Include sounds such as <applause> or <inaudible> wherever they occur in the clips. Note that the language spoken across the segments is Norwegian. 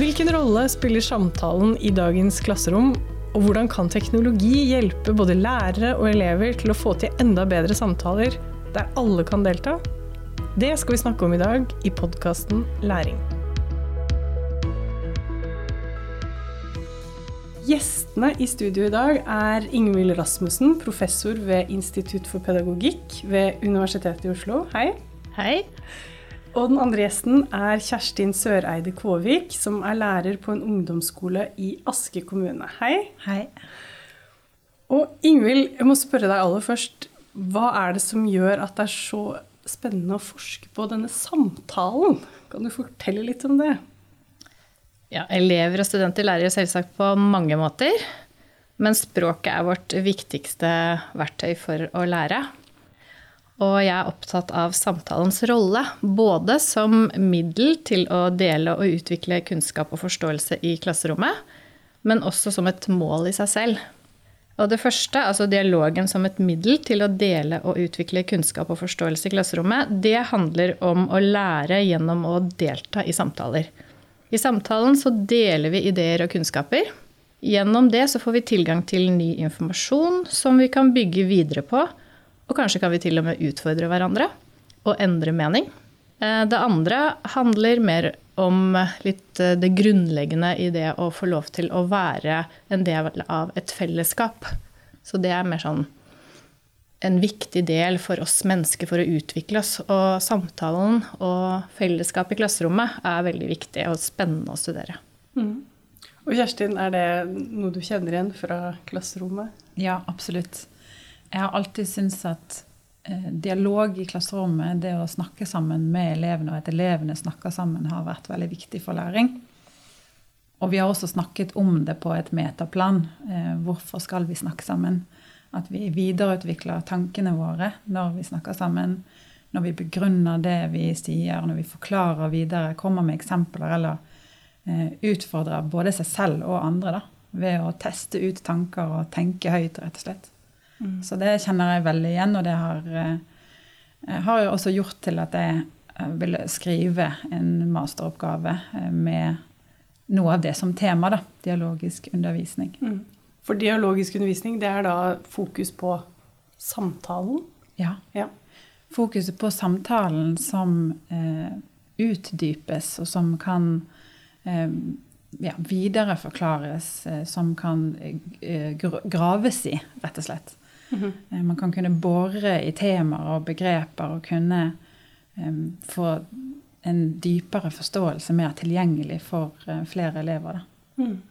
Hvilken rolle spiller samtalen i dagens klasserom, og hvordan kan teknologi hjelpe både lærere og elever til å få til enda bedre samtaler der alle kan delta? Det skal vi snakke om i dag i podkasten Læring. Gjestene i studio i dag er Ingvild Rasmussen, professor ved Institutt for pedagogikk ved Universitetet i Oslo. Hei. Hei. Og den andre gjesten er Kjerstin Søreide Kåvik, som er lærer på en ungdomsskole i Aske kommune. Hei. Hei. Og Ingvild, jeg må spørre deg aller først. Hva er det som gjør at det er så spennende å forske på denne samtalen? Kan du fortelle litt om det? Ja, elever og studenter lærer selvsagt på mange måter. Men språket er vårt viktigste verktøy for å lære. Og jeg er opptatt av samtalens rolle, både som middel til å dele og utvikle kunnskap og forståelse i klasserommet, men også som et mål i seg selv. Og det første, altså dialogen som et middel til å dele og utvikle kunnskap og forståelse i klasserommet, det handler om å lære gjennom å delta i samtaler. I samtalen så deler vi ideer og kunnskaper. Gjennom det så får vi tilgang til ny informasjon som vi kan bygge videre på og kanskje kan vi til og med utfordre hverandre og endre mening. Eh, det andre handler mer om litt eh, det grunnleggende i det å få lov til å være en del av et fellesskap. Så det er mer sånn en viktig del for oss mennesker for å utvikle oss. Og samtalen og fellesskap i klasserommet er veldig viktig og spennende å studere. Mm. Og Kjerstin, er det noe du kjenner igjen fra klasserommet? Ja, absolutt. Jeg har alltid syntes at eh, dialog i klasserommet, det å snakke sammen med elevene, og at elevene snakker sammen, har vært veldig viktig for læring. Og vi har også snakket om det på et metaplan. Eh, hvorfor skal vi snakke sammen? At vi videreutvikler tankene våre når vi snakker sammen. Når vi begrunner det vi sier, når vi forklarer videre, kommer med eksempler eller eh, utfordrer både seg selv og andre da, ved å teste ut tanker og tenke høyt, rett og slett. Mm. Så det kjenner jeg veldig igjen, og det har, eh, har jo også gjort til at jeg eh, ville skrive en masteroppgave eh, med noe av det som tema, da. Dialogisk undervisning. Mm. For dialogisk undervisning, det er da fokus på samtalen? Ja. ja. Fokuset på samtalen som eh, utdypes, og som kan eh, ja, videreforklares, eh, som kan graves i, rett og slett. Mm -hmm. Man kan kunne bore i temaer og begreper og kunne um, få en dypere forståelse mer tilgjengelig for uh, flere elever. Mm.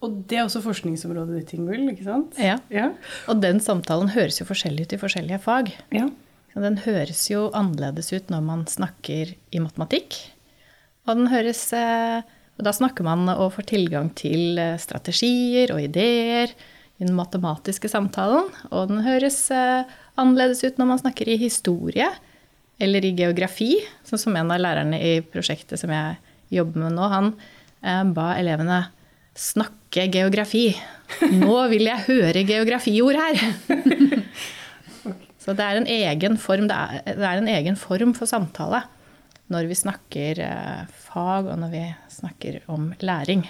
Og det er også forskningsområdet ditt, Ingvild, ikke sant? Ja. ja. Og den samtalen høres jo forskjellig ut i forskjellige fag. Ja. Den høres jo annerledes ut når man snakker i matematikk. Og den høres eh, Og da snakker man og får tilgang til strategier og ideer i den matematiske samtalen. Og den høres eh, annerledes ut når man snakker i historie eller i geografi, sånn som en av lærerne i prosjektet som jeg jobber med nå, han eh, ba elevene snakke geografi. Nå vil jeg høre geografiord her! <laughs> Så det er en egen form, det er, det er en egen form for samtale når vi snakker eh, fag, og når vi snakker om læring.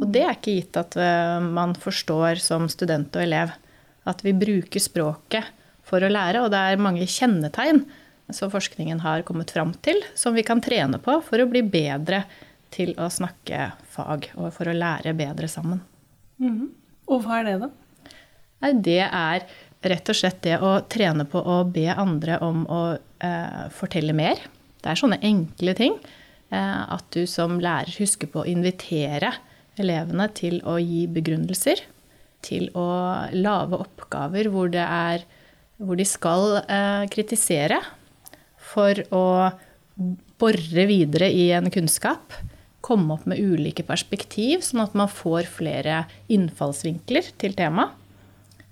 Og det er ikke gitt at eh, man forstår som student og elev. At vi bruker språket for å lære, og det er mange kjennetegn som forskningen har kommet fram til, som vi kan trene på for å bli bedre til å snakke fag, og for å lære bedre sammen. Mm. Og hva er det, da? Nei, det er rett og slett det å trene på å be andre om å eh, fortelle mer. Det er sånne enkle ting. Eh, at du som lærer husker på å invitere elevene til å gi begrunnelser, til å lage oppgaver hvor, er, hvor de skal eh, kritisere for å bore videre i en kunnskap. Komme opp med ulike perspektiv, sånn at man får flere innfallsvinkler til temaet.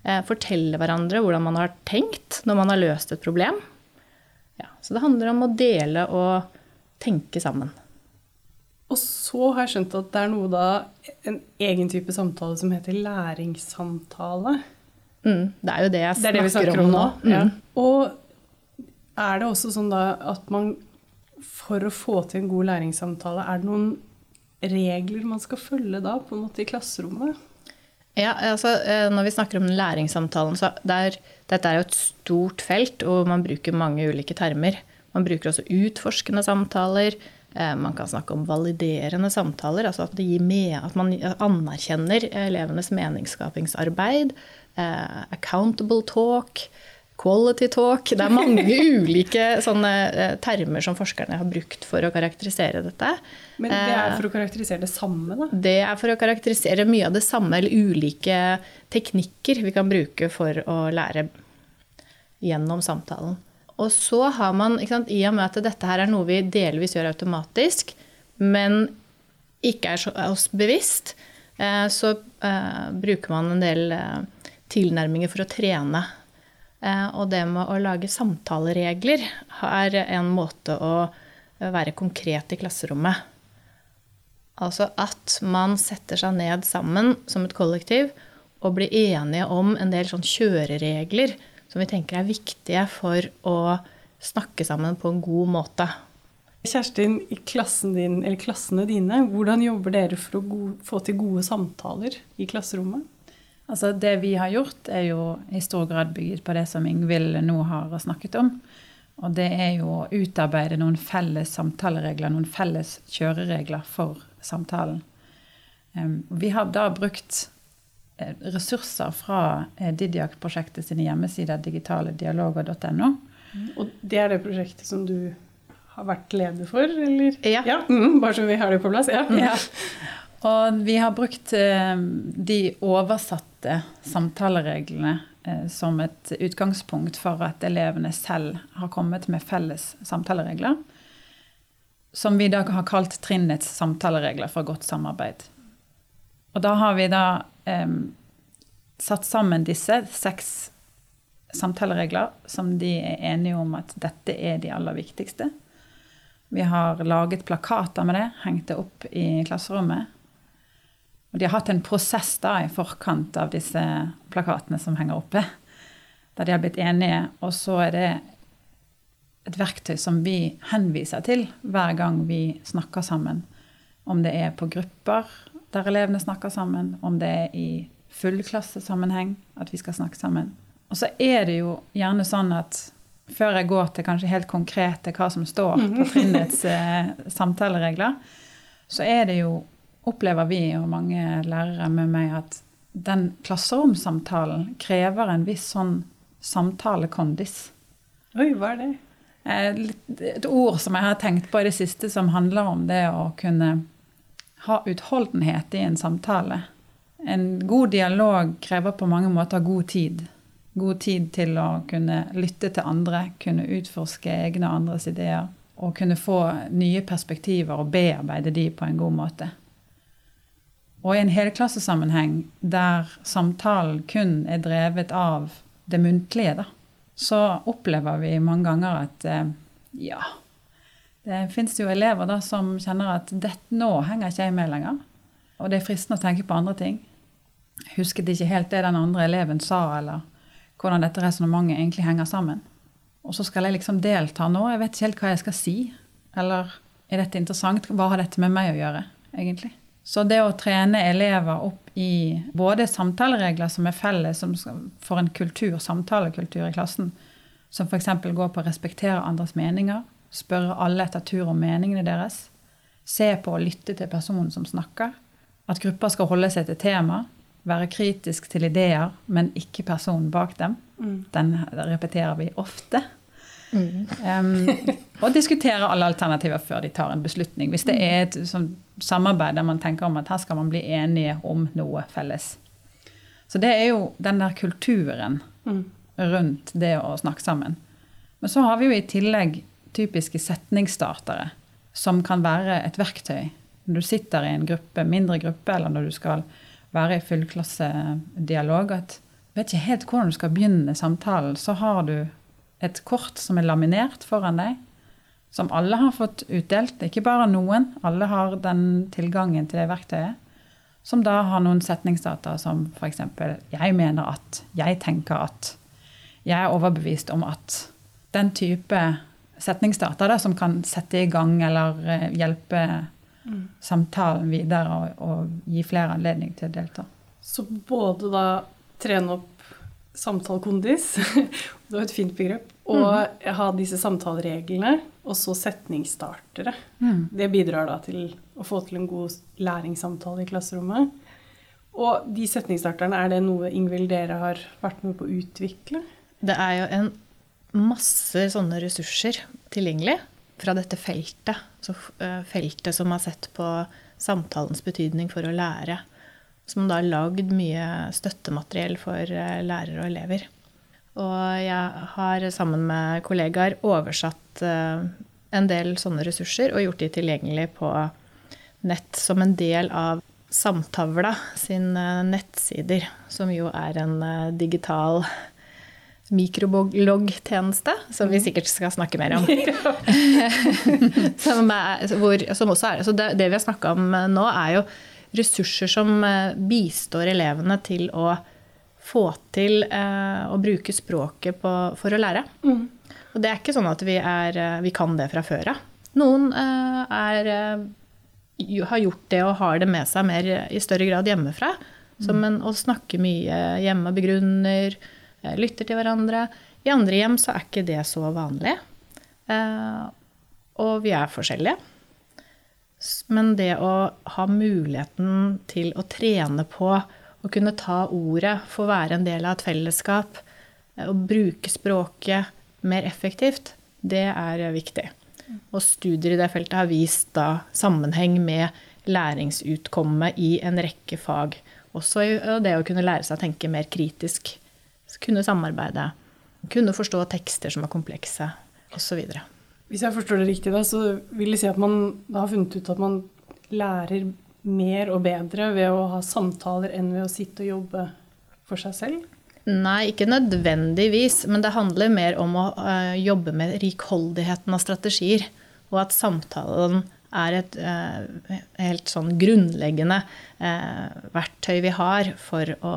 Eh, fortelle hverandre hvordan man har tenkt når man har løst et problem. Ja, så det handler om å dele og tenke sammen. Og så har jeg skjønt at det er noe da, en egen type samtale som heter læringssamtale. Mm, det er jo det jeg snakker, det det snakker om, om, nå. Mm. Ja. Og er det også sånn da at man for å få til en god læringssamtale, er det noen regler man skal følge da, på en måte i klasserommet? Ja, altså eh, Når vi snakker om læringssamtalen, så der, dette er jo et stort felt, og man bruker mange ulike termer. Man bruker også utforskende samtaler. Eh, man kan snakke om validerende samtaler, altså at, med, at man anerkjenner elevenes meningsskapingsarbeid. Eh, accountable talk. Quality talk. Det er mange <laughs> ulike sånne termer som forskerne har brukt for å karakterisere dette. Men det er for å karakterisere det samme, da? Det er for å karakterisere mye av det samme, eller ulike teknikker vi kan bruke for å lære gjennom samtalen. Og så har man, sant, i og med at dette her er noe vi delvis gjør automatisk, men ikke er oss bevisst, eh, så uh, bruker man en del uh, tilnærminger for å trene. Og det med å lage samtaleregler er en måte å være konkret i klasserommet. Altså at man setter seg ned sammen som et kollektiv og blir enige om en del sånn kjøreregler som vi tenker er viktige for å snakke sammen på en god måte. Kjerstin, i klassen din, klassene dine, hvordan jobber dere for å få til gode samtaler i klasserommet? Altså Det vi har gjort, er jo i stor grad bygget på det som Ingvild nå har snakket om. Og det er jo å utarbeide noen felles samtaleregler, noen felles kjøreregler for samtalen. Vi har da brukt ressurser fra eh, Didiak-prosjektet sine hjemmesider digitaledialoger.no. Og det er det prosjektet som du har vært leder for, eller? Ja. ja. Mm, bare så vi har det på plass. Ja. ja. Og vi har brukt de oversatte samtalereglene som et utgangspunkt for at elevene selv har kommet med felles samtaleregler som vi i dag har kalt trinnets samtaleregler for godt samarbeid. Og da har vi da eh, satt sammen disse seks samtaleregler som de er enige om at dette er de aller viktigste. Vi har laget plakater med det, hengt det opp i klasserommet. Og de har hatt en prosess da i forkant av disse plakatene som henger oppe. Der de har blitt enige. Og så er det et verktøy som vi henviser til hver gang vi snakker sammen. Om det er på grupper der elevene snakker sammen, om det er i fullklassesammenheng at vi skal snakke sammen. Og så er det jo gjerne sånn at før jeg går til kanskje helt konkrete hva som står på mhm. trinnets eh, samtaleregler, så er det jo, opplever vi og mange lærere med meg, at den klasseromsamtalen krever en viss sånn samtalekondis. Oi, hva er det? Eh, et ord som jeg har tenkt på i det siste, som handler om det å kunne ha utholdenhet i en samtale. En god dialog krever på mange måter god tid. God tid til å kunne lytte til andre, kunne utforske egne og andres ideer. Og kunne få nye perspektiver og bearbeide de på en god måte. Og i en helklassesammenheng der samtalen kun er drevet av det muntlige, da, så opplever vi mange ganger at eh, Det fins jo elever da som kjenner at nå henger ikke jeg med lenger. Og det er fristende å tenke på andre ting. Husket ikke helt det den andre eleven sa, eller hvordan dette resonnementet egentlig henger sammen. Og så skal jeg liksom delta nå. Jeg vet ikke helt hva jeg skal si. Eller er dette interessant? Hva har dette med meg å gjøre, egentlig? Så det å trene elever opp i både samtaleregler som er felles for en kultur, samtalekultur i klassen, som f.eks. går på å respektere andres meninger, spørre alle etter tur om meningene deres, se på og lytte til personen som snakker, at grupper skal holde seg til tema, være kritisk til ideer, men ikke personen bak dem. Mm. Den repeterer vi ofte. Mm. Um, og diskutere alle alternativer før de tar en beslutning. Hvis det er et sånn, samarbeid der man tenker om at her skal man bli enige om noe felles. Så det er jo den der kulturen mm. rundt det å snakke sammen. Men så har vi jo i tillegg typiske setningsstartere, som kan være et verktøy. Når du sitter i en gruppe, mindre gruppe, eller når du skal være i fullklassedialog, at du vet ikke helt hvordan du skal begynne samtalen, så har du et kort som er laminert foran deg, som alle har fått utdelt. Ikke bare noen. Alle har den tilgangen til det verktøyet. Som da har noen setningsdata som f.eks.: Jeg mener at. Jeg tenker at. Jeg er overbevist om at. Den type setningsdata da, som kan sette i gang eller eh, hjelpe mm. samtalen videre og, og gi flere anledning til å delta. Så både da trene opp samtalekondis, <laughs> det var et fint begrep, og mm. ha disse samtalereglene, og så setningsstartere. Mm. Det bidrar da til å få til en god læringssamtale i klasserommet. Og de setningsstarterne, er det noe Ingvild dere har vært med på å utvikle? Det er jo en masse sånne ressurser tilgjengelig fra dette feltet. Så eh, feltet som har sett på samtalens betydning for å lære. Som da har lagd mye støttemateriell for eh, lærere og elever. Og jeg har sammen med kollegaer oversatt eh, en del sånne ressurser og gjort de tilgjengelig på nett som en del av Samtavla sin nettsider, som jo er en digital mikrobloggtjeneste, som vi mm. sikkert skal snakke mer om. <laughs> <laughs> som, er, hvor, som er, så det, det vi har snakka om nå, er jo ressurser som eh, bistår elevene til å få til eh, å bruke språket på, for å lære. Mm. Og det er ikke sånn at vi, er, eh, vi kan det fra før av. Noen eh, eh, har gjort det og har det med seg mer i større grad hjemmefra. Som en, å snakke mye hjemme, begrunner, Eh, lytter til hverandre. I andre hjem så er ikke det så vanlig. Eh, og vi er forskjellige. Men det å ha muligheten til å trene på å kunne ta ordet, få være en del av et fellesskap, og eh, bruke språket mer effektivt, det er viktig. Og studier i det feltet har vist da sammenheng med læringsutkommet i en rekke fag. Også det å kunne lære seg å tenke mer kritisk kunne samarbeide, kunne forstå tekster som er komplekse, osv. Hvis jeg forstår det riktig, da, så vil det si at man har funnet ut at man lærer mer og bedre ved å ha samtaler enn ved å sitte og jobbe for seg selv? Nei, ikke nødvendigvis. Men det handler mer om å uh, jobbe med rikholdigheten av strategier. Og at samtalen er et uh, helt sånn grunnleggende uh, verktøy vi har for å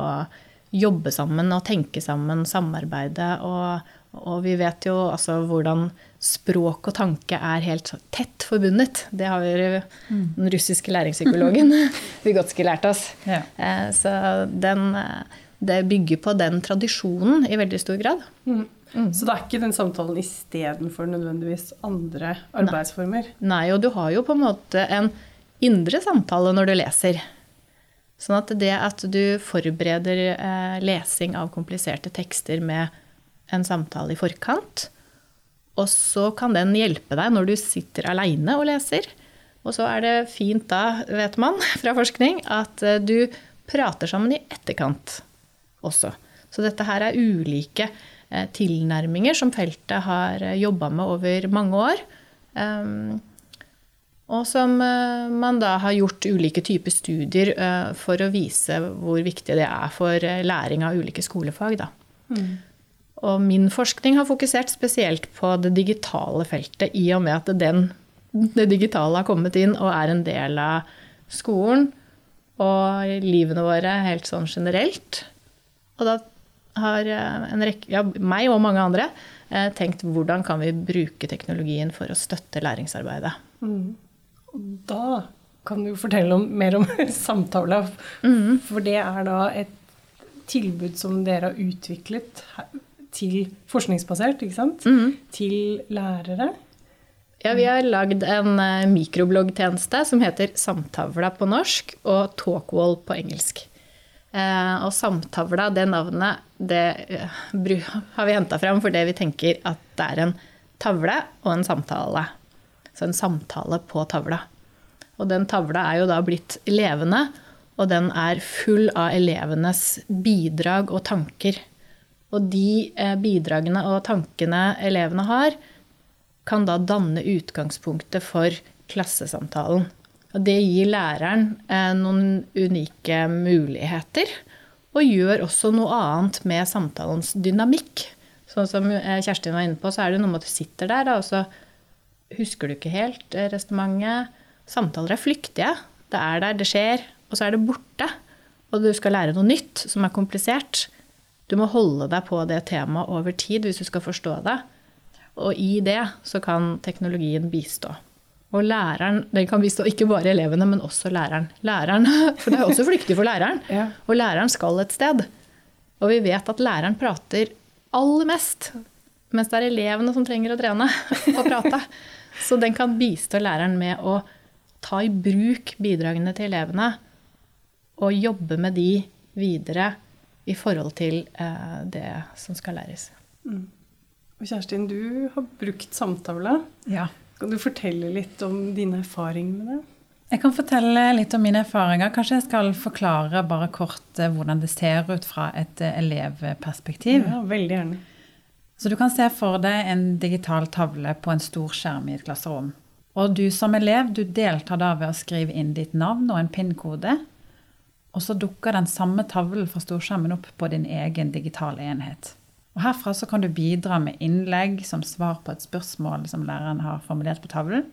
jobbe sammen og tenke sammen, samarbeide. Og, og vi vet jo altså hvordan språk og tanke er helt tett forbundet. Det har vi mm. den russiske læringspsykologen <laughs> Vygotskij lært oss. Ja. Eh, så den, det bygger på den tradisjonen i veldig stor grad. Mm. Mm. Så det er ikke den samtalen istedenfor nødvendigvis andre arbeidsformer? Nei. Nei, og du har jo på en måte en indre samtale når du leser. Sånn at det at du forbereder eh, lesing av kompliserte tekster med en samtale i forkant, og så kan den hjelpe deg når du sitter aleine og leser. Og så er det fint da, vet man <laughs> fra forskning, at eh, du prater sammen i etterkant også. Så dette her er ulike eh, tilnærminger som feltet har jobba med over mange år. Um, og som eh, man da har gjort ulike typer studier eh, for å vise hvor viktig det er for eh, læring av ulike skolefag. Da. Mm. Og min forskning har fokusert spesielt på det digitale feltet, i og med at den, det digitale har kommet inn og er en del av skolen og livene våre helt sånn generelt. Og da har rekke, ja, meg og mange andre tenkt hvordan kan vi bruke teknologien for å støtte læringsarbeidet. Mm. Og da kan du fortelle om, mer om <laughs> samtale. Mm. For det er da et tilbud som dere har utviklet til forskningsbasert, ikke sant? Mm. Til lærere. Ja, vi har lagd en eh, mikrobloggtjeneste som heter Samtavla på norsk og Talkwall på engelsk. Eh, og Samtavla, det navnet, det uh, <laughs> har vi henta fram fordi vi tenker at det er en tavle og en samtale. Så en samtale på tavla. Og den tavla er jo da blitt levende, og den er full av elevenes bidrag og tanker. Og de eh, bidragene og tankene elevene har, kan da danne utgangspunktet for klassesamtalen. Og det gir læreren eh, noen unike muligheter, og gjør også noe annet med samtalens dynamikk. Sånn som eh, Kjerstin var inne på, så er det noe med at du sitter der, da, og så husker du ikke helt eh, resonnementet. Samtaler er flyktige. Det er der, det skjer, og så er det borte. Og du skal lære noe nytt som er komplisert. Du må holde deg på det temaet over tid hvis du skal forstå det. Og i det så kan teknologien bistå. Og læreren den kan bistå ikke bare elevene, men også læreren. læreren <laughs> for det er også flyktig for læreren. Ja. Og læreren skal et sted. Og vi vet at læreren prater aller mest, mens det er elevene som trenger å trene <laughs> og prate. Så den kan bistå læreren med å ta i bruk bidragene til elevene og jobbe med de videre i forhold til eh, det som skal læres. Og Kjerstin, du har brukt samtale. Ja. Kan du fortelle litt om dine erfaringer med det? Jeg kan fortelle litt om mine erfaringer. Kanskje jeg skal forklare bare kort eh, hvordan det ser ut fra et eh, elevperspektiv. Ja, veldig gjerne. Så du kan se for deg en digital tavle på en stor skjerm i et klasserom. Og du som elev du deltar da ved å skrive inn ditt navn og en PIN-kode. Og så dukker den samme tavlen fra storskjermen opp på din egen digitale enhet. Og Herfra så kan du bidra med innlegg som svar på et spørsmål som læreren har formulert på tavlen.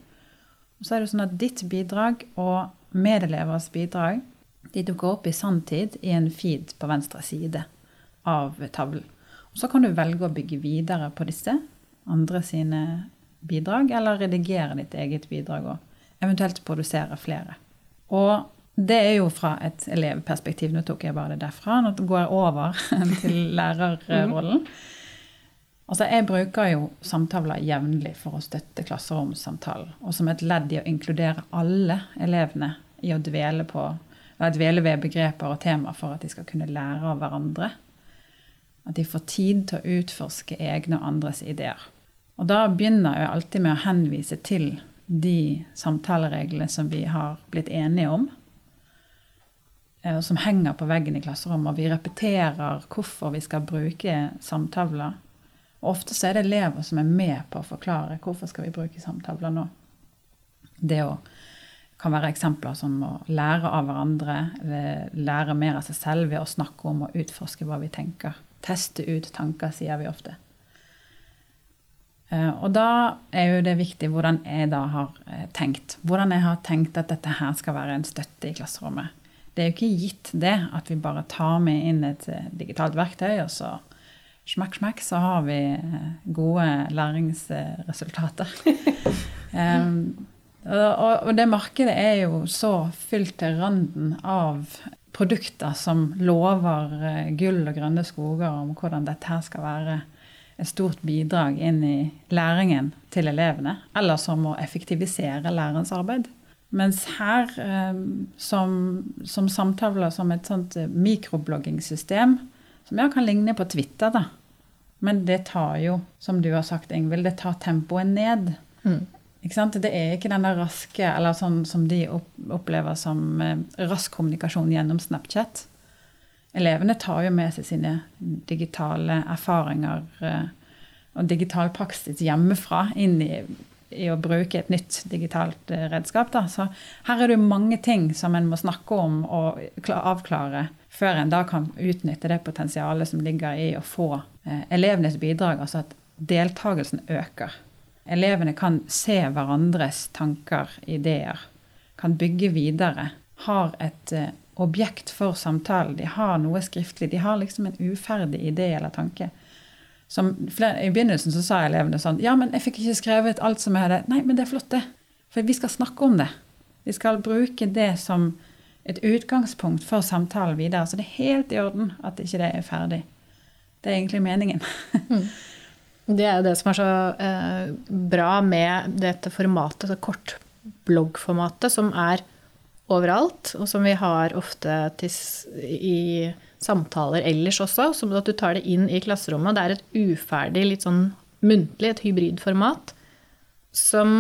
Og så er det sånn at ditt bidrag og medelevers bidrag de dukker opp i sanntid i en feed på venstre side av tavlen. Og så kan du velge å bygge videre på disse, andre sine bidrag, eller redigere ditt eget bidrag og eventuelt produsere flere. Og det er jo fra et elevperspektiv. Nå tok jeg bare det derfra. Nå går jeg over <laughs> til lærerrollen. Altså, jeg bruker jo samtaler jevnlig for å støtte klasseromssamtalen. Og som et ledd i å inkludere alle elevene i å dvele, på, dvele ved begreper og temaer for at de skal kunne lære av hverandre. At de får tid til å utforske egne og andres ideer. Og da begynner jeg alltid med å henvise til de samtalereglene som vi har blitt enige om. eh, Som henger på veggen i klasserommet. Og vi repeterer hvorfor vi skal bruke samtavler. Og ofte så er det elever som er med på å forklare hvorfor skal vi bruke samtavler nå. Det å, kan være eksempler som å lære av hverandre, eh, lære mer av seg selv ved å snakke om og utforske hva vi tenker. Teste ut tanker, sier vi ofte. Eh, Og da er jo det viktig hvordan jeg da har eh, tenkt. Hvordan jeg har tenkt at dette her skal være en støtte i klasserommet. Det er jo ikke gitt det at vi bare tar med inn et eh, digitalt verktøy, og så smakk, smakk, så har vi gode læringsresultater. <laughs> um, og, og det markedet er jo så fylt til randen av produkter som lover eh, gull og grønne skoger om hvordan dette her skal være et stort bidrag inn i læringen til elevene, eller som å effektivisere lærerens arbeid. Mens her, eh, som, som samtaler som et sånt eh, mikrobloggingssystem, som ja, kan ligne på Twitter, da. Men det tar jo, som du har sagt, Ingvild, det tar tempoet ned. Mm. Det er ikke denne raske, eller sånn som de opplever som eh, rask kommunikasjon gjennom Snapchat. Elevene tar jo med seg sine digitale erfaringer eh, og digital praksis hjemmefra inn i, i å bruke et nytt digitalt eh, redskap. Da. Så her er det jo mange ting som en må snakke om og avklare før en da kan utnytte det potensialet som ligger i å få elevenes bidrag, altså at deltakelsen øker. Elevene kan se hverandres tanker, ideer, kan bygge videre, har et eh, objekt for samtalen. De har noe skriftlig. De har liksom en uferdig idé eller tanke. Som I begynnelsen så sa elevene sånn Ja, men jeg fikk ikke skrevet alt som jeg hadde. Nei, men det er flott, det. For vi skal snakke om det. Vi skal bruke det som et utgangspunkt for samtalen videre. Så det er helt i orden at ikke det er ferdig. Det er egentlig meningen. <laughs> Det er jo det som er så eh, bra med dette formatet, det kortbloggformatet, som er overalt, og som vi har ofte til, i samtaler ellers også, som at du tar det inn i klasserommet. Det er et uferdig, litt sånn muntlig, et hybridformat, som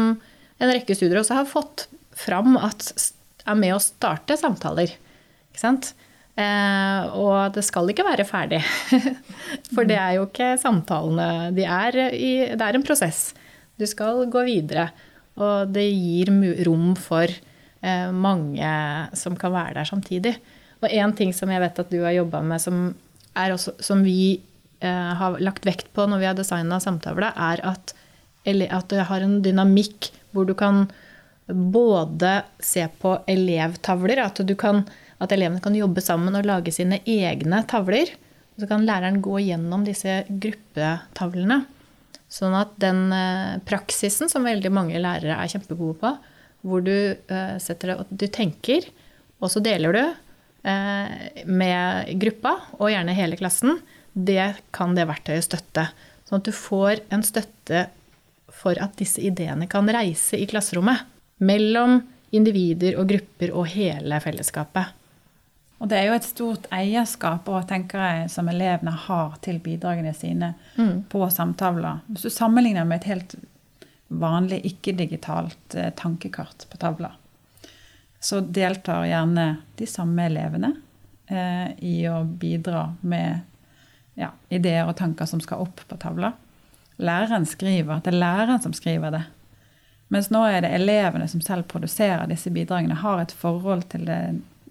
en rekke studier også har fått fram at er med å starte samtaler. Ikke sant? Eh, og det skal ikke være ferdig. <laughs> For det er jo ikke samtalene. De er i, det er en prosess. Du skal gå videre. Og det gir rom for eh, mange som kan være der samtidig. Og én ting som jeg vet at du har jobba med, som, også, som vi eh, har lagt vekt på når vi har designa samtale, er at, at det har en dynamikk hvor du kan både se på elevtavler, at, du kan, at elevene kan jobbe sammen og lage sine egne tavler. Så kan læreren gå gjennom disse gruppetavlene. Sånn at den eh, praksisen som veldig mange lærere er kjempegode på, hvor du eh, setter det Du tenker, og så deler du eh, med gruppa, og gjerne hele klassen, det kan det verktøyet støtte. Sånn at du får en støtte for at disse ideene kan reise i klasserommet. Mellom individer og grupper og hele fellesskapet. Og det er jo et stort eierskap også, tenker jeg, som elevene har til bidragene sine mm. på samtavler. Hvis du sammenligner med et helt vanlig ikke-digitalt eh, tankekart på tavla, så deltar gjerne de samme elevene eh, i å bidra med ja, ideer og tanker som skal opp på tavla. Læreren skriver. Det er læreren som skriver det. Mens nå er det elevene som selv produserer disse bidragene, har et forhold til det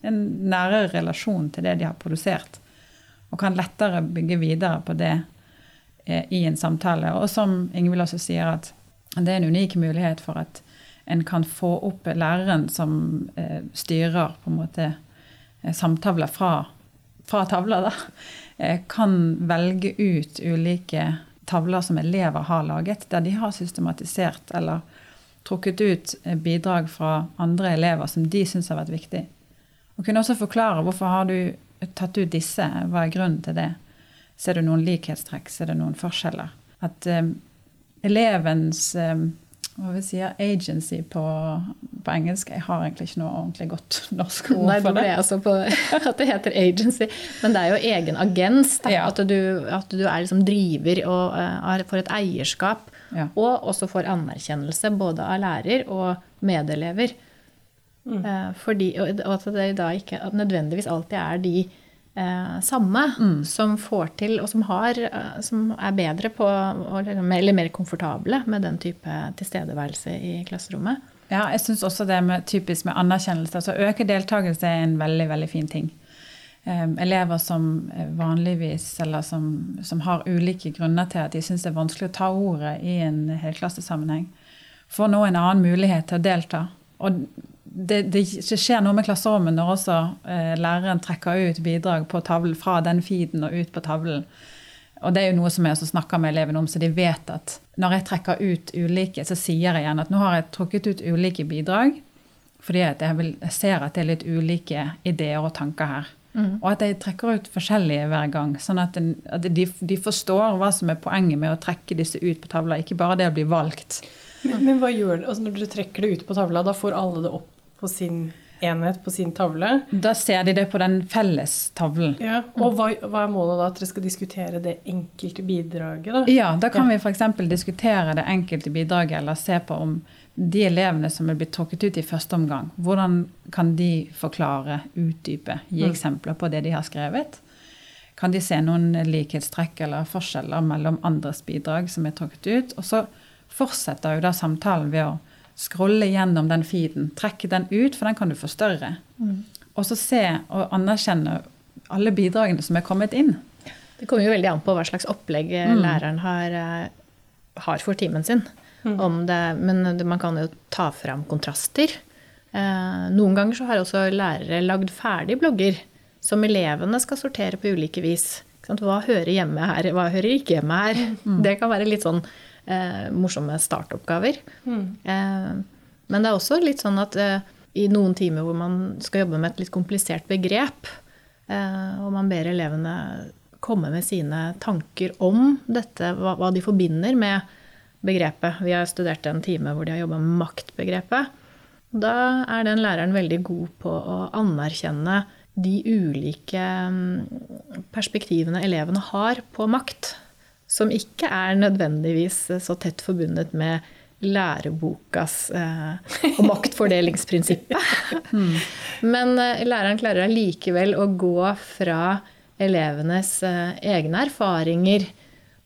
en nærere relasjon til det de har produsert. Og kan lettere bygge videre på det eh, i en samtale. Og som Ingvild også sier, at det er en unik mulighet for at en kan få opp læreren som eh, styrer på en måte eh, samtaler fra, fra tavler, da. Eh, kan velge ut ulike tavler som elever har laget, der de har systematisert eller trukket ut eh, bidrag fra andre elever som de syns har vært viktig. Og kunne også forklare hvorfor har du tatt ut disse, hva er grunnen til det? Ser du noen likhetstrekk, ser du noen forskjeller? At um, elevens um, hva vil si, agency på, på, engelsk Jeg har egentlig ikke noe ordentlig godt <laughs> norsk ord Nei, for det. Nei, altså på <laughs> at det heter agency. Men det er jo egen agens. Ja. At, du, at, du, er liksom driver og uh, får et eierskap. Ja. Og også får anerkjennelse både av lærer og medelever. Mm. Eh, fordi, og at det da ikke nødvendigvis alltid er de eh, samme mm. som får til, og som, har, eh, som er bedre på, eller mer komfortable med den type tilstedeværelse i klasserommet. Ja, jeg syns også det med typisk med anerkjennelse. altså Øke deltakelse er en veldig, veldig fin ting. Um, elever som vanligvis, eller som, som, har ulike grunner til at de syns det er vanskelig å ta ordet i en helklassesammenheng, får nå en annen mulighet til å delta. Og det, det, skjer noe med klasserommet når også eh, læreren trekker ut bidrag på tavlen fra den feeden og ut på tavlen. Og det er jo noe som jeg også snakker med elevene om, så de vet at når jeg trekker ut ulike, så sier jeg igjen at nå har jeg trukket ut ulike bidrag, fordi jeg, vil, jeg, ser at det er litt ulike ideer og tanker her. Mm. Og at jeg trekker ut forskjellige hver gang, sånn at, den, at de, de, forstår hva som er poenget med å trekke disse ut på tavla, ikke bare det å bli valgt. Men, men hva gjør det, altså Når du trekker det ut på tavla, da får alle det opp på sin enhet på sin tavle. Da ser de det på den felles tavlen. Ja, og hva, hva, er målet da? At dere skal diskutere det enkelte bidraget? Da? Ja, da kan ja. vi f.eks. diskutere det enkelte bidraget, eller se på om de elevene som er blitt trukket ut i første omgang, hvordan kan de forklare, utdype, gi mm. eksempler på det de har skrevet? Kan de se noen likhetstrekk eller forskjeller mellom andres bidrag som er trukket ut? Og så fortsetter jo da samtalen ved å scrolle gjennom den feeden. Trekke den ut, for den kan du forstørre. Mm. Og så se og anerkjenne alle bidragene som er kommet inn. Det kommer jo veldig an på hva slags opplegg eh, mm. læreren har, eh, har, for timen sin. Mm. Det, men man kan jo ta fram kontraster. Eh, noen ganger så har også lærere lagd ferdig blogger som elevene skal sortere på ulike vis. Hva hører hjemme her, hva hører ikke hjemme her? Mm. Det kan være litt sånn eh, morsomme startoppgaver. Mm. Eh, men det er også litt sånn at eh, i noen timer hvor man skal jobbe med et litt komplisert begrep, eh, og man ber elevene komme med sine tanker om dette, hva, hva de forbinder med begrepet. Vi har studert en time hvor de har jobba med maktbegrepet. Da er den læreren veldig god på å anerkjenne de ulike mm, perspektivene elevene har på makt som ikke er nødvendigvis så tett forbundet med lærebokas eh, og maktfordelingsprinsippet. <laughs> <laughs> Men eh, læreren klarer allikevel å gå fra elevenes eh, egne erfaringer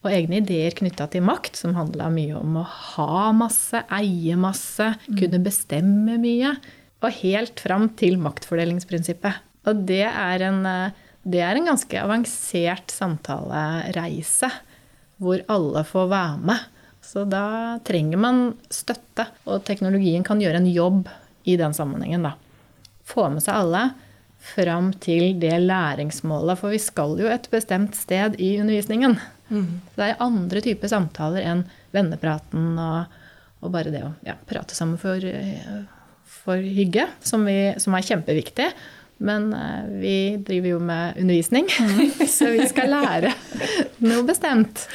og egne ideer knytta til makt, som handla mye om å ha masse, eie masse, mm. kunne bestemme mye, og helt fram til maktfordelingsprinsippet. Og det er en, eh, det er en ganske avansert samtalereise hvor alle får være med. Så da trenger man støtte, og teknologien kan gjøre en jobb i den sammenhengen. da. Få med seg alle, fram til det læringsmålet. For vi skal jo et bestemt sted i undervisningen. Mm. Det er andre typer samtaler enn vennepraten og, og bare det å ja, prate sammen for, for hygge, som, vi, som er kjempeviktig. Men uh, vi driver jo med undervisning, mm. <laughs> så vi skal lære <laughs> noe bestemt.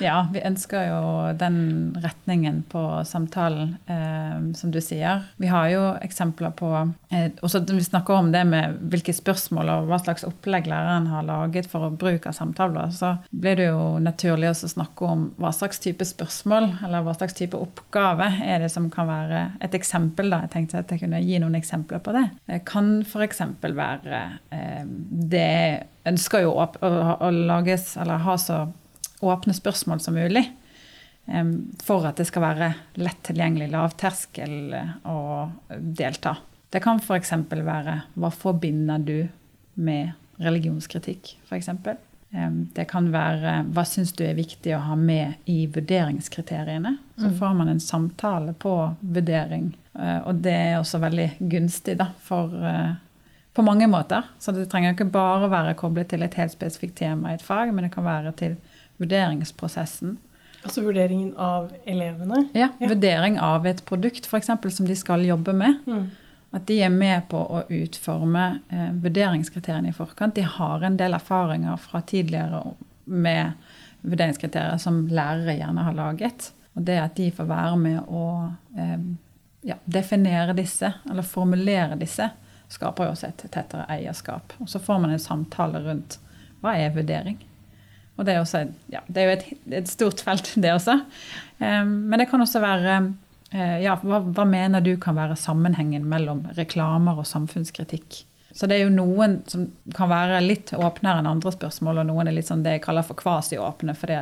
Ja, vi ønsker jo den retningen på samtalen, eh, som du sier. Vi har jo eksempler på eh, også Vi snakker om det med hvilke spørsmål og hva slags opplegg læreren har laget for bruk av samtaler. Så blir det jo naturlig å snakke om hva slags type spørsmål eller hva slags type oppgave er det som kan være et eksempel. da, Jeg tenkte at jeg kunne gi noen eksempler på det. Det kan f.eks. være eh, Det ønsker jo å, å, å lages eller ha så åpne spørsmål som mulig. For at det skal være lett tilgjengelig, lavterskel å delta. Det kan f.eks. være hva forbinder du med religionskritikk, f.eks. Det kan være hva syns du er viktig å ha med i vurderingskriteriene. Så mm. får man en samtale på vurdering. Eh, og det er også veldig gunstig da, for, eh, på mange måter. Så det trenger ikke bare være koblet til et helt spesifikt tema i et fag, men det kan være til vurderingsprosessen. Altså vurderingen av elevene? Ja, ja. vurdering av et produkt f.eks. som de skal jobbe med. Mm. At de er med på å utforme eh, vurderingskriteriene i forkant. De har en del erfaringer fra tidligere med vurderingskriterier som lærere gjerne har laget. Og det at de får være med å eh, ja, definere disse, eller formulere disse, skaper jo også et tettere eierskap. Og så får man en samtale rundt hva er vurdering. Og det er, også, ja, det er jo et, et, stort felt, det også. Men det kan også være uh, ja, hva, hva, mener du kan være sammenhengen mellom reklamer og samfunnskritikk? Så det er jo noen som kan være litt åpnere enn andre spørsmål, og noen er litt sånn det jeg kaller for kvasiåpne, for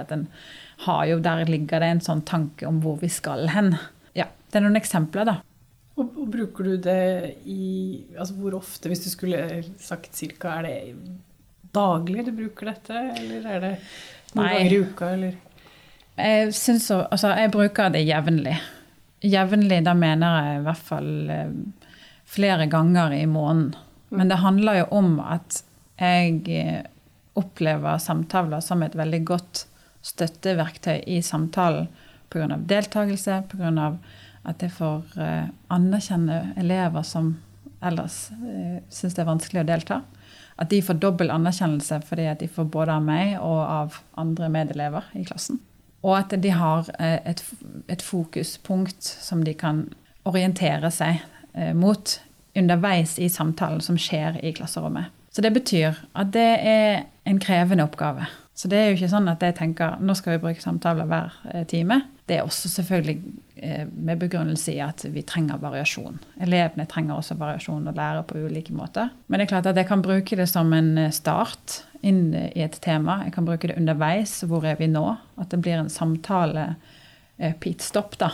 der ligger det en sånn tanke om hvor vi skal hen. Ja, Det er noen eksempler, da. Og, og bruker du det i Altså hvor ofte, hvis du skulle sagt cirka, er det daglig du bruker dette, eller er det noen Nei. ganger i uka, eller? Jeg, synes, altså, jeg bruker det jevnlig. Jevnlig, da mener jeg i hvert fall eh, flere ganger i måneden. Men det handler jo om at jeg eh, opplever samtaler som et veldig godt støtteverktøy i samtalen pga. deltakelse, pga. at jeg får eh, anerkjenne elever som ellers syns det er vanskelig å delta at de får dobbel anerkjennelse fordi at de får både av meg og av andre medelever i klassen. Og at de har eh, et, et fokuspunkt som de kan orientere seg eh, mot underveis i samtalen som skjer i klasserommet. Så det betyr at det er en krevende oppgave. Så det er jo ikke sånn at jeg tenker nå skal vi bruke samtaler hver eh, time. Det er også selvfølgelig med begrunnelse i at vi trenger variasjon. Elevene trenger også variasjon og lærer på ulike måter. Men det er klart at jeg kan bruke det som en eh, start inn i et tema. Jeg kan bruke det underveis. Hvor er vi nå? At det blir en samtale pitstop, da.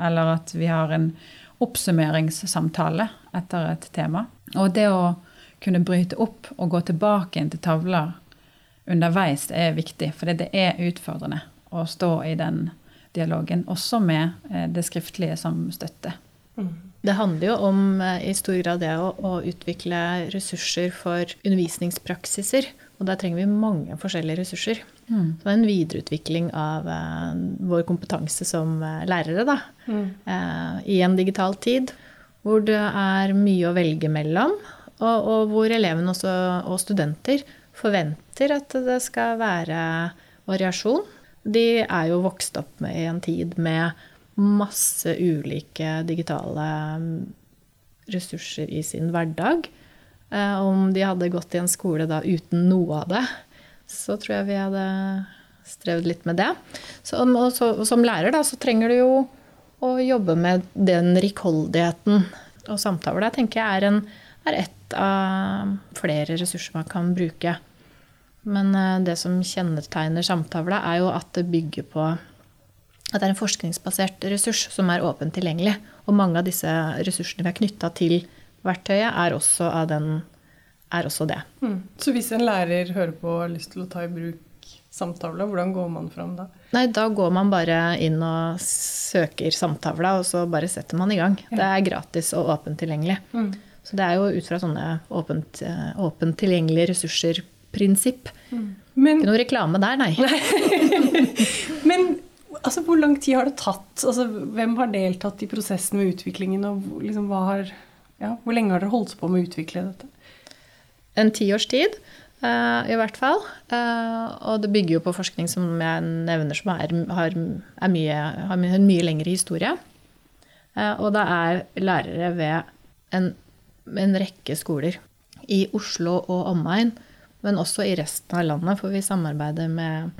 Eller at vi har en oppsummeringssamtale etter et tema. Og det å kunne bryte opp og gå tilbake inn til tavler underveis er viktig, for det er utfordrende å stå i den dialogen, også med eh, det skriftlige som støtte. Mm. Det handler jo om eh, i stor grad det å, å, utvikle ressurser for undervisningspraksiser. Og der trenger vi mange forskjellige ressurser. Mm. Så det er en videreutvikling av uh, vår kompetanse som lærere da, mm. uh, i en digital tid. Hvor det er mye å velge mellom, og, og hvor elevene også, og studenter forventer at det skal være variasjon. De er jo vokst opp med i en tid med masse ulike digitale mm, ressurser i sin hverdag. Eh, om de hadde gått i en skole da uten noe av det, så tror jeg vi hadde strevd litt med det. Så, og, så, og som lærer da, så trenger du jo å jobbe med den rikholdigheten. Og samtaler der tenker jeg er, en, er ett av flere ressurser man kan bruke. Men eh, det som kjennetegner samtavla, er jo at det bygger på at det er en forskningsbasert ressurs som er åpent tilgjengelig. Og mange av disse ressursene vi har knytta til verktøyet, er også, den, er også det. Mm. Så hvis en lærer hører på og har lyst til å ta i bruk samtavla, hvordan går man fram da? Nei, Da går man bare inn og søker samtavla, og så bare setter man i gang. Ja. Det er gratis og åpent tilgjengelig. Mm. Så det er jo ut fra sånne åpent, eh, åpent tilgjengelige ressurser-prinsipp. Men, Ikke noe reklame der, nei. <laughs> men altså, hvor lang tid har det tatt? Altså, hvem har deltatt i prosessen med utviklingen? Og liksom, har, ja, hvor lenge har dere holdt på med å utvikle dette? En tiårs tid, uh, i hvert fall. Uh, og det bygger jo på forskning som jeg nevner, som er, har, er mye, har en mye lengre historie. Uh, og det er lærere ved en, en rekke skoler. I Oslo og omegn, men også i resten av landet, for vi samarbeider med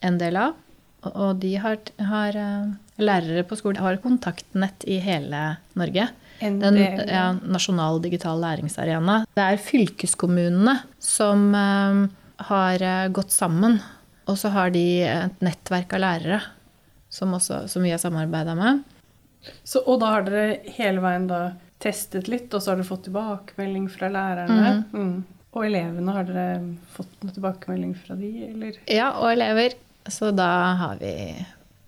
en del av. og de har, har eh, lærere på skolen har kontaktnett i hele Norge. Den ja, Nasjonal digital læringsarena. Det er fylkeskommunene som eh, har eh, gått sammen. Og så har de et nettverk av lærere som, også, som vi har samarbeida med. Så, og da har dere hele veien da testet litt, og så har dere fått tilbakemelding fra lærerne. Mm. Og elevene, har dere fått noen tilbakemelding fra de, eller? Ja, og elever. Så da har vi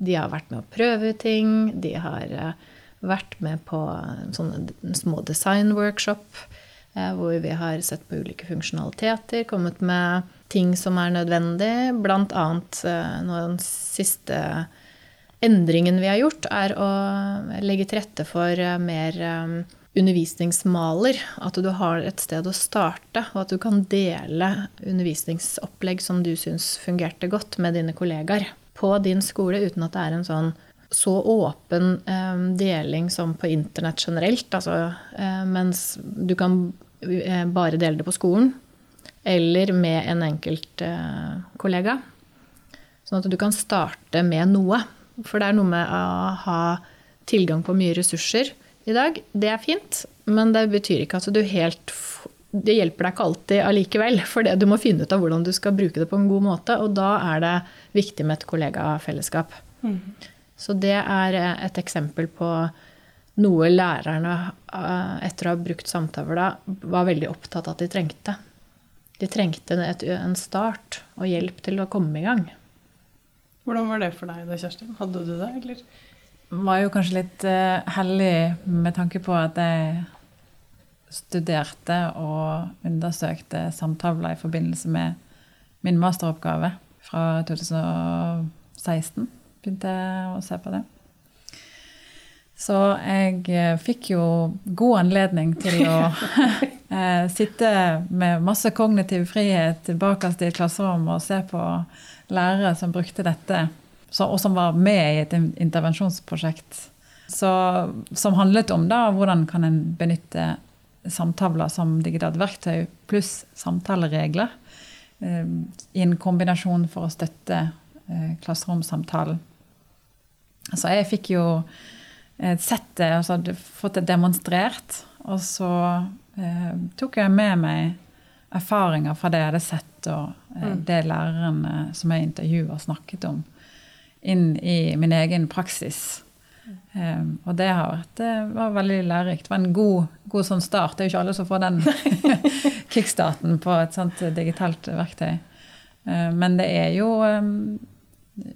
De har vært med å prøve ting. De har eh, vært med på sånne små designworkshop. eh, Hvor vi har sett på ulike funksjonaliteter, kommet med ting som er nødvendig. Blant annet eh, den siste endringen vi har gjort, er å legge til rette for mer undervisningsmaler. At du har et sted å starte, og at du kan dele undervisningsopplegg som du syns fungerte godt, med dine kollegaer på din skole, uten at det er en sånn så åpen eh, deling som på internett generelt. Altså, eh, mens du kan eh, bare dele det på skolen, eller med en enkelt eh, kollega. Sånn at du kan starte med noe. For det er noe med å ha tilgang på mye ressurser i dag. Det er fint, men det betyr ikke at du helt Det hjelper deg ikke alltid allikevel. <laughs> For det- du må finne ut av hvordan du skal bruke det på en god måte. Og da er det viktig med et kollegafellesskap. Så det er eh, et eksempel på noe lærerne, eh, etter å ha brukt samtavla, var veldig opptatt av at de trengte. De trengte et, en start og hjelp til å komme i gang. Hvordan var det for deg da, Kjerstin? Hadde du det, eller? Var jo kanskje litt eh, heldig med tanke på at jeg studerte og undersøkte samtaler i forbindelse med min masteroppgave fra 2016. Begynte jeg å se på det. Så jeg eh, fikk jo god anledning til å <laughs> eh, sitte med masse kognitiv frihet bakerst i et klasserom og se på lærere som brukte dette, så, og som var med i et intervensjonsprosjekt. Så, som handlet om da, hvordan kan en benytte samtaler som digitalt verktøy pluss samtaleregler eh, i en kombinasjon for å støtte eh, klasseromsamtalen. Så jeg fikk jo eh, sett det, altså fått det demonstrert. Og så eh, tok jeg med meg erfaringer fra det jeg hadde sett, og eh, det lærerne som jeg intervjuet snakket om, inn i min egen praksis. Um, og det har vært, det var veldig lærerikt. Det var en god, god sånn start. Det er jo ikke alle som får den <laughs> kickstarten på et sånt digitalt verktøy. Eh, men det er jo um,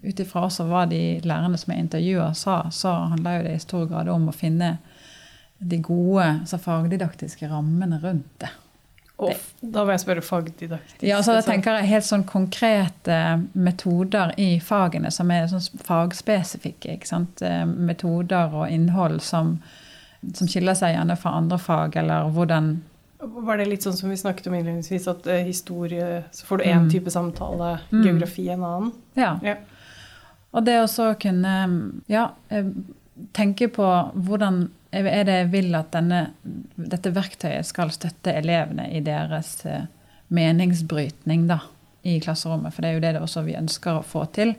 ut ifra også hva de lærerne som jeg intervjua sa, så handler jo det i stor grad om å finne de gode altså fagdidaktiske rammene rundt det. Og da vil jeg spørre fagdidaktisk. Ja, altså, jeg tenker jeg helt sånn konkrete metoder i fagene som er sånn fagspesifikke. Eh, Metoder og innhold som, som skiller seg gjerne fra andre fag, eller hvordan Var det litt sånn som vi snakket om innledningsvis, at eh, historie Så får du én Mm. type samtale, Mm. geografi en annen? Ja. Ja. Og det å så kunne ja, eh, tenke på hvordan er det jeg vil at denne, dette verktøyet skal støtte elevene i deres eh, meningsbrytning da, i klasserommet. For det er jo det, det også vi ønsker å få til.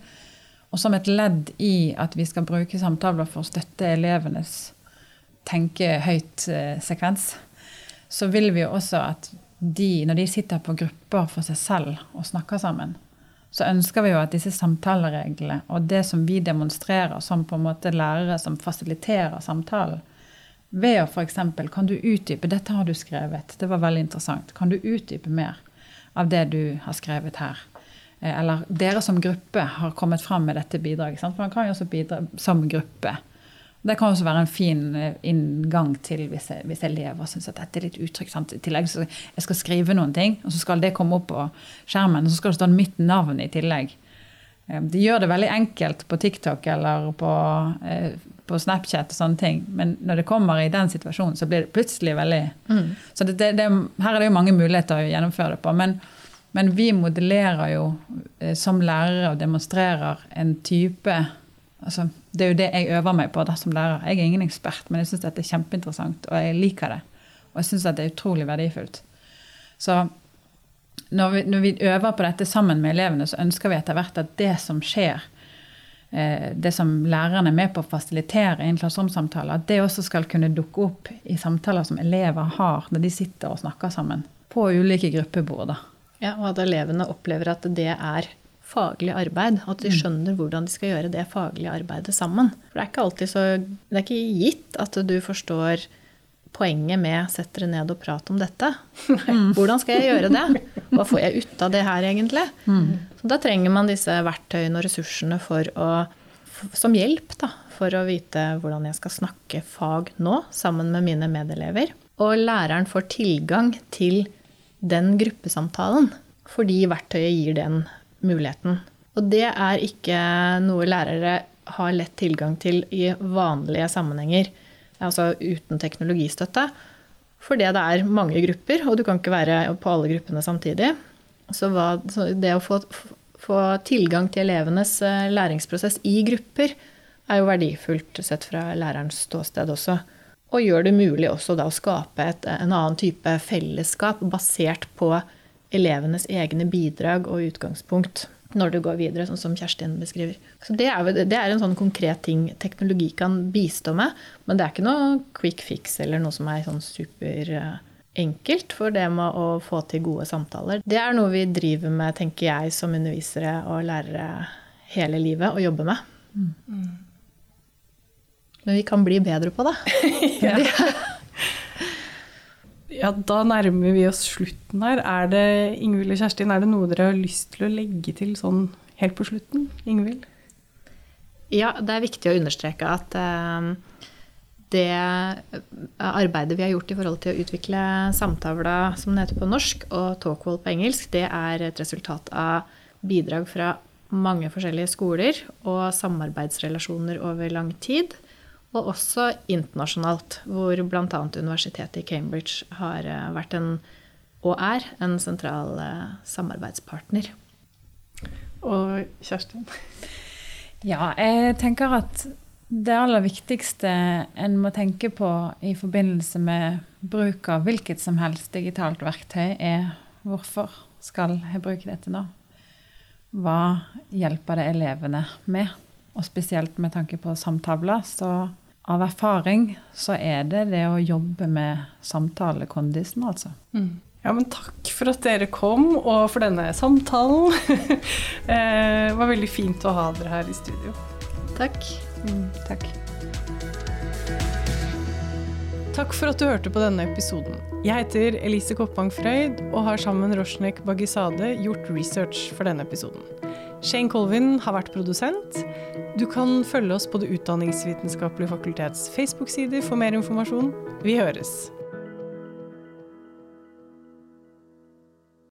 Og som et ledd i at vi skal bruke samtaler for å støtte elevenes tenke høyt-sekvens, så vil vi jo også at de, når de sitter på grupper for seg selv og snakker sammen, så ønsker vi jo at disse samtalereglene og det som vi demonstrerer som på en måte lærere som fasiliterer samtalen, ved å f.eks. Kan du utdype Dette har du skrevet. Det var veldig interessant. Kan du utdype mer av det du har skrevet her? Eh, Eller dere som gruppe har kommet fram med dette bidraget. Sant? For man kan jo også bidra som gruppe. Det kan også være en fin eh, inngang til hvis, jeg, hvis elever syns at dette er litt utrygt. I tillegg så jeg skal skrive noen ting, og så skal det komme opp på skjermen, og så skal det stå mitt navn i tillegg. Eh, De gjør det veldig enkelt på TikTok eller på, på Snapchat, og sånne ting. men når det kommer i den situasjonen, så blir det plutselig veldig Så det, det, det, her er det jo mange muligheter å gjennomføre det på. Men, men vi modellerer jo eh, som lærere og demonstrerer en type altså, Det er jo det jeg øver meg på da, som lærer. Jeg er ingen ekspert, men jeg syns dette er kjempeinteressant, og jeg liker det. Og jeg syns det er utrolig verdifullt. Så når vi, når vi øver på dette sammen med elevene, så ønsker vi etter hvert at det som skjer, det som lærerne er med på å fasilitere i en klasseromsamtale, at det også skal kunne dukke opp i samtaler som elever har når de sitter og snakker sammen på ulike gruppebord. Ja, og at elevene opplever at det er faglig arbeid. At de skjønner hvordan de skal gjøre det faglige arbeidet sammen. For det er ikke alltid så Det er ikke gitt at du forstår poenget med 'sett dere ned og prat om dette'. <laughs> Hvordan skal jeg gjøre det? Hva får jeg ut av det her, egentlig? Så da trenger man disse verktøyene og ressursene for å, som hjelp da, for å vite hvordan jeg skal snakke fag nå, sammen med mine medelever. Og læreren får tilgang til den gruppesamtalen, fordi verktøyet gir den muligheten. Og det er ikke noe lærere har lett tilgang til i vanlige sammenhenger, altså uten teknologistøtte. Fordi det er mange grupper, og du kan ikke være på alle gruppene samtidig. Så, det å få, få, tilgang til elevenes eh, læringsprosess i grupper er jo verdifullt sett fra lærerens ståsted også. Og gjør det mulig også da å skape et, en annen type fellesskap basert på elevenes egne bidrag og utgangspunkt når du går videre, sånn som Kjerstin beskriver. Så det er, det er, en sånn konkret ting teknologi kan bistå med. Men det er ikke noe quick fix eller noe som er sånn superenkelt for det med å få til gode samtaler. Det er noe vi driver med, tenker jeg, som undervisere og lærere hele livet, og jobber med. Mm. Men vi kan bli bedre på det. <laughs> ja. Ja, da nærmer vi oss slutten her. Er det, Ingvild og Kjerstin, er det noe dere har lyst til å legge til sånn helt på slutten? Ingvild? Ja, det er viktig å understreke at uh, det arbeidet vi har gjort i forhold til å utvikle Samtavla, som den heter på norsk, og Talkwall på engelsk, det er et resultat av bidrag fra mange forskjellige skoler og samarbeidsrelasjoner over lang tid. Og også internasjonalt, hvor bl.a. universitetet i Cambridge har eh, vært en, og er, en sentral eh, samarbeidspartner. Og Kjerstin? Ja, jeg tenker at det aller viktigste en må tenke på i forbindelse med bruk av hvilket som helst digitalt verktøy, er hvorfor skal jeg bruke dette nå? Hva hjelper det elevene med? Og spesielt med tanke på samtavla, så av erfaring så er det det å jobbe med samtalekondisen, altså. Mm. Ja, men takk for at dere kom, og for denne samtalen. <laughs> Eh, det var veldig fint å ha dere her i studio. Takk. Mm, takk. Takk for at du hørte på denne episoden. Jeg heter Elise Koppang Frøyd og har sammen med Bagisade gjort research for denne episoden. Shane Colvin har vært produsent. Du kan følge oss på Det utdanningsvitenskapelige fakultets Facebook-sider for mer informasjon. Vi høres!